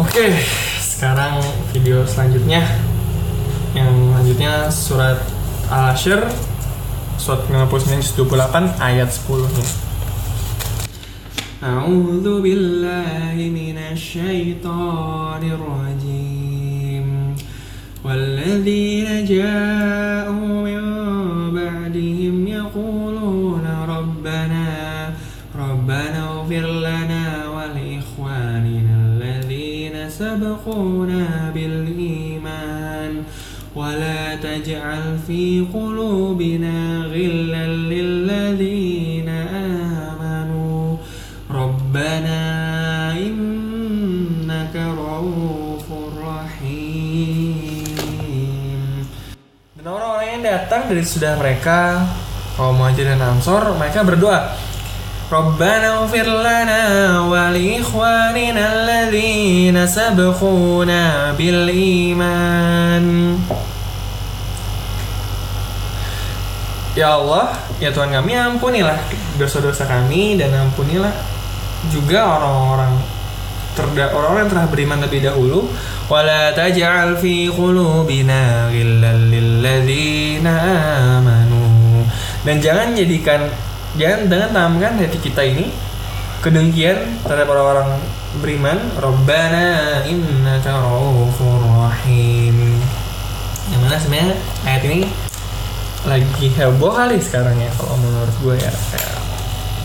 Oke, sekarang video selanjutnya yang selanjutnya surat Al-Asyr surat 59 juz 28 ayat 10 nya. A'udzu billahi minasy syaithanir rajim. والذين جاءوا من بعدهم يقولون ربنا ربنا اغفر لنا سبقونا بالإيمان ولا تجعل في قلوبنا غلا للذين آمنوا ربنا إنك رؤوف رحيم Dan orang-orang yang datang dari sudah mereka kaum muhajir dan ansor mereka berdoa Wa li ikhwanina alladhina sabquna bil iman Ya Allah, ya Tuhan kami ampunilah dosa-dosa kami dan ampunilah juga orang-orang terda orang-orang yang telah beriman lebih dahulu. Wala taj'al fi qulubina ghillan lil ladzina amanu. Dan jangan jadikan jangan jangan tanamkan hati kita ini kedengkian terhadap orang-orang beriman. Rabbana innaka raufur rahim. Yang mana sebenarnya ayat ini lagi heboh kali sekarang ya kalau menurut gue ya.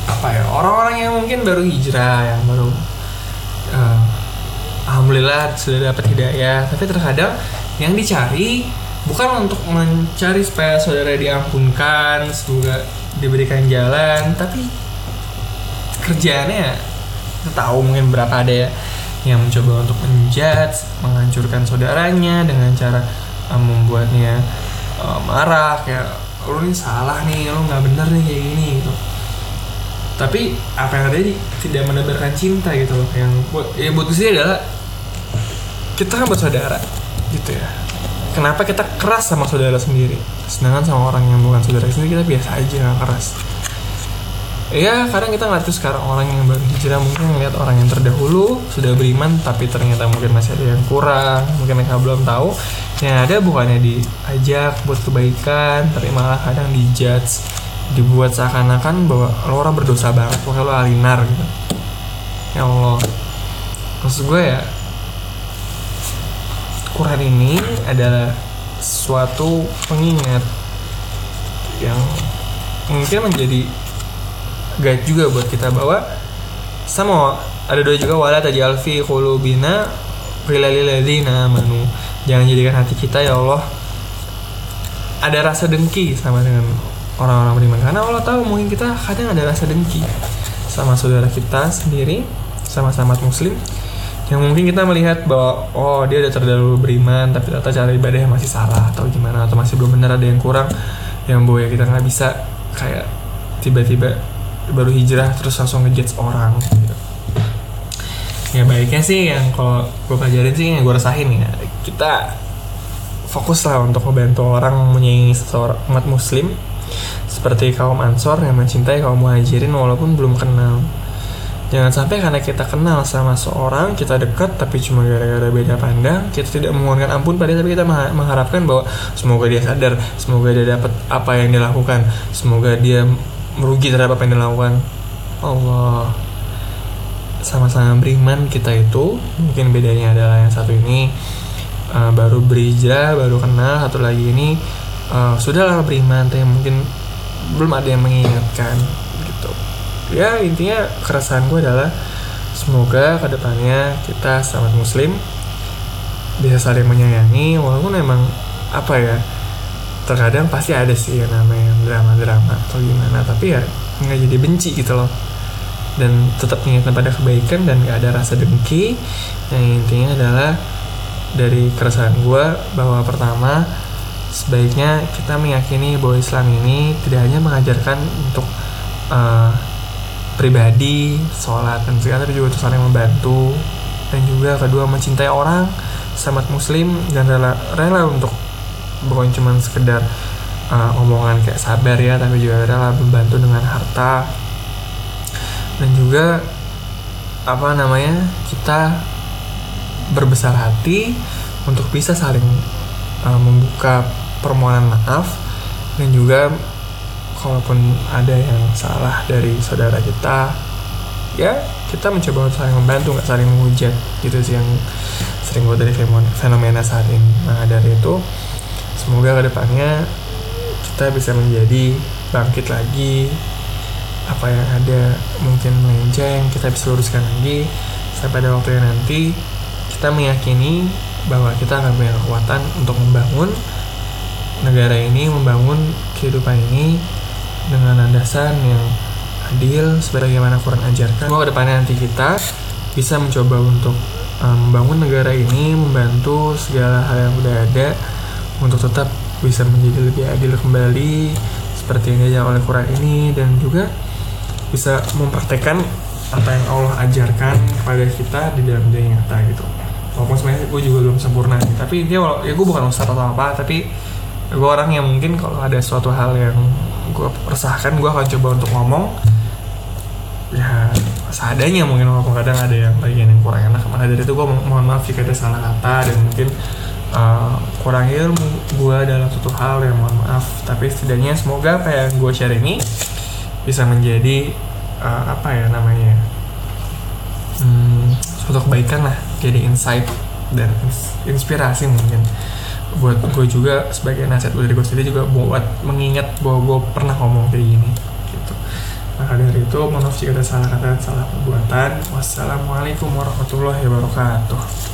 Apa ya orang-orang yang mungkin baru hijrah yang baru uh, alhamdulillah sudah dapat hidayah. Tapi terkadang yang dicari bukan untuk mencari supaya saudara diampunkan semoga diberikan jalan tapi kerjaannya kita tahu mungkin berapa ada ya yang mencoba untuk menjudge menghancurkan saudaranya dengan cara uh, membuatnya uh, marah kayak lu ini salah nih lu nggak bener nih kayak gini gitu. Tapi apa yang terjadi tidak menebarkan cinta gitu loh yang buat ya buat sih adalah kita kan bersaudara gitu ya kenapa kita keras sama saudara sendiri? Sedangkan sama orang yang bukan saudara sendiri kita biasa aja nggak keras. Ya kadang kita ngerti sekarang orang yang baru hijrah mungkin ngeliat orang yang terdahulu sudah beriman tapi ternyata mungkin masih ada yang kurang mungkin mereka belum tahu. Yang ada bukannya diajak buat kebaikan tapi malah kadang dijudge dibuat seakan-akan bahwa lo orang berdosa banget pokoknya lo alinar gitu. Ya Allah. Maksud gue ya Quran ini adalah suatu pengingat yang mungkin menjadi guide juga buat kita bahwa sama ada doa juga wala tajal fi qulubina ghillalilladzina amanu. Jangan jadikan hati kita ya Allah ada rasa dengki sama dengan orang-orang beriman. Karena Allah tahu mungkin kita kadang ada rasa dengki sama saudara kita sendiri sama-sama muslim yang mungkin kita melihat bahwa oh dia udah terdahulu beriman tapi ternyata cara ibadahnya masih salah atau gimana atau masih belum benar ada yang kurang yang boya kita nggak bisa kayak tiba-tiba baru hijrah terus langsung ngejudge orang gitu. ya baiknya sih yang kalau gue pelajarin sih yang gue rasain ya kita fokus lah untuk membantu orang menyayangi seseorang umat muslim seperti kaum ansor yang mencintai kaum muhajirin walaupun belum kenal Jangan sampai karena kita kenal sama seorang, kita dekat tapi cuma gara-gara beda pandang, kita tidak memohonkan ampun pada tapi kita mengharapkan bahwa semoga dia sadar, semoga dia dapat apa yang dilakukan, semoga dia merugi terhadap apa yang dilakukan. Allah sama-sama beriman kita itu mungkin bedanya adalah yang satu ini uh, baru berhijrah, baru kenal, satu lagi ini uh, sudahlah beriman tapi mungkin belum ada yang mengingatkan gitu ya intinya keresahan gue adalah semoga ke depannya kita selamat muslim bisa saling menyayangi walaupun emang apa ya terkadang pasti ada sih yang namanya drama-drama atau gimana tapi ya nggak jadi benci gitu loh. Dan tetap mengingatkan pada kebaikan dan gak ada rasa dengki. Yang intinya adalah dari keresahan gue bahwa pertama sebaiknya kita meyakini bahwa Islam ini tidak hanya mengajarkan untuk uh, pribadi, sholat dan tapi juga untuk saling membantu. Dan juga kedua mencintai orang sahabat muslim dan rela rela untuk bukan cuma sekedar uh, omongan kayak sabar ya tapi juga rela membantu dengan harta. Dan juga apa namanya kita berbesar hati untuk bisa saling uh, membuka permohonan maaf dan juga kalaupun ada yang salah dari saudara kita ya kita mencoba untuk saling membantu nggak saling menghujat. Gitu sih yang sering gue dari fenomena saat ini. Nah dari itu semoga ke depannya kita bisa menjadi bangkit lagi apa yang ada mungkin melenceng kita bisa luruskan lagi. Sampai pada waktu yang nanti kita meyakini bahwa kita akan punya kekuatan untuk membangun negara ini membangun kehidupan ini dengan landasan yang adil sebagaimana Quran ajarkan. Semoga depannya nanti kita bisa mencoba untuk um, membangun negara ini, membantu segala hal yang udah ada untuk tetap bisa menjadi lebih adil kembali seperti yang oleh Quran ini dan juga bisa mempraktekkan apa yang Allah ajarkan kepada kita di dalam dunia nyata gitu walaupun sebenarnya gue juga belum sempurna tapi dia ya gue bukan ustadz atau apa tapi gue orang yang mungkin kalau ada suatu hal yang gue resahkan gue akan coba untuk ngomong. Ya seadanya mungkin walaupun kadang ada yang bagian yang kurang enak. Maka dari itu gue mohon maaf jika ada salah kata dan mungkin uh, kurang ilmu gue dalam suatu hal yang mohon maaf. Tapi setidaknya semoga apa yang gue share ini bisa menjadi uh, apa ya namanya hmm, suatu kebaikan lah. Jadi insight dan inspirasi mungkin buat gue juga sebagai nasihat dari gue sendiri juga buat mengingat bahwa gue pernah ngomong kayak gini gitu. Maka dari itu mohon maaf jika ada salah kata salah perbuatan. Wassalamualaikum warahmatullahi wabarakatuh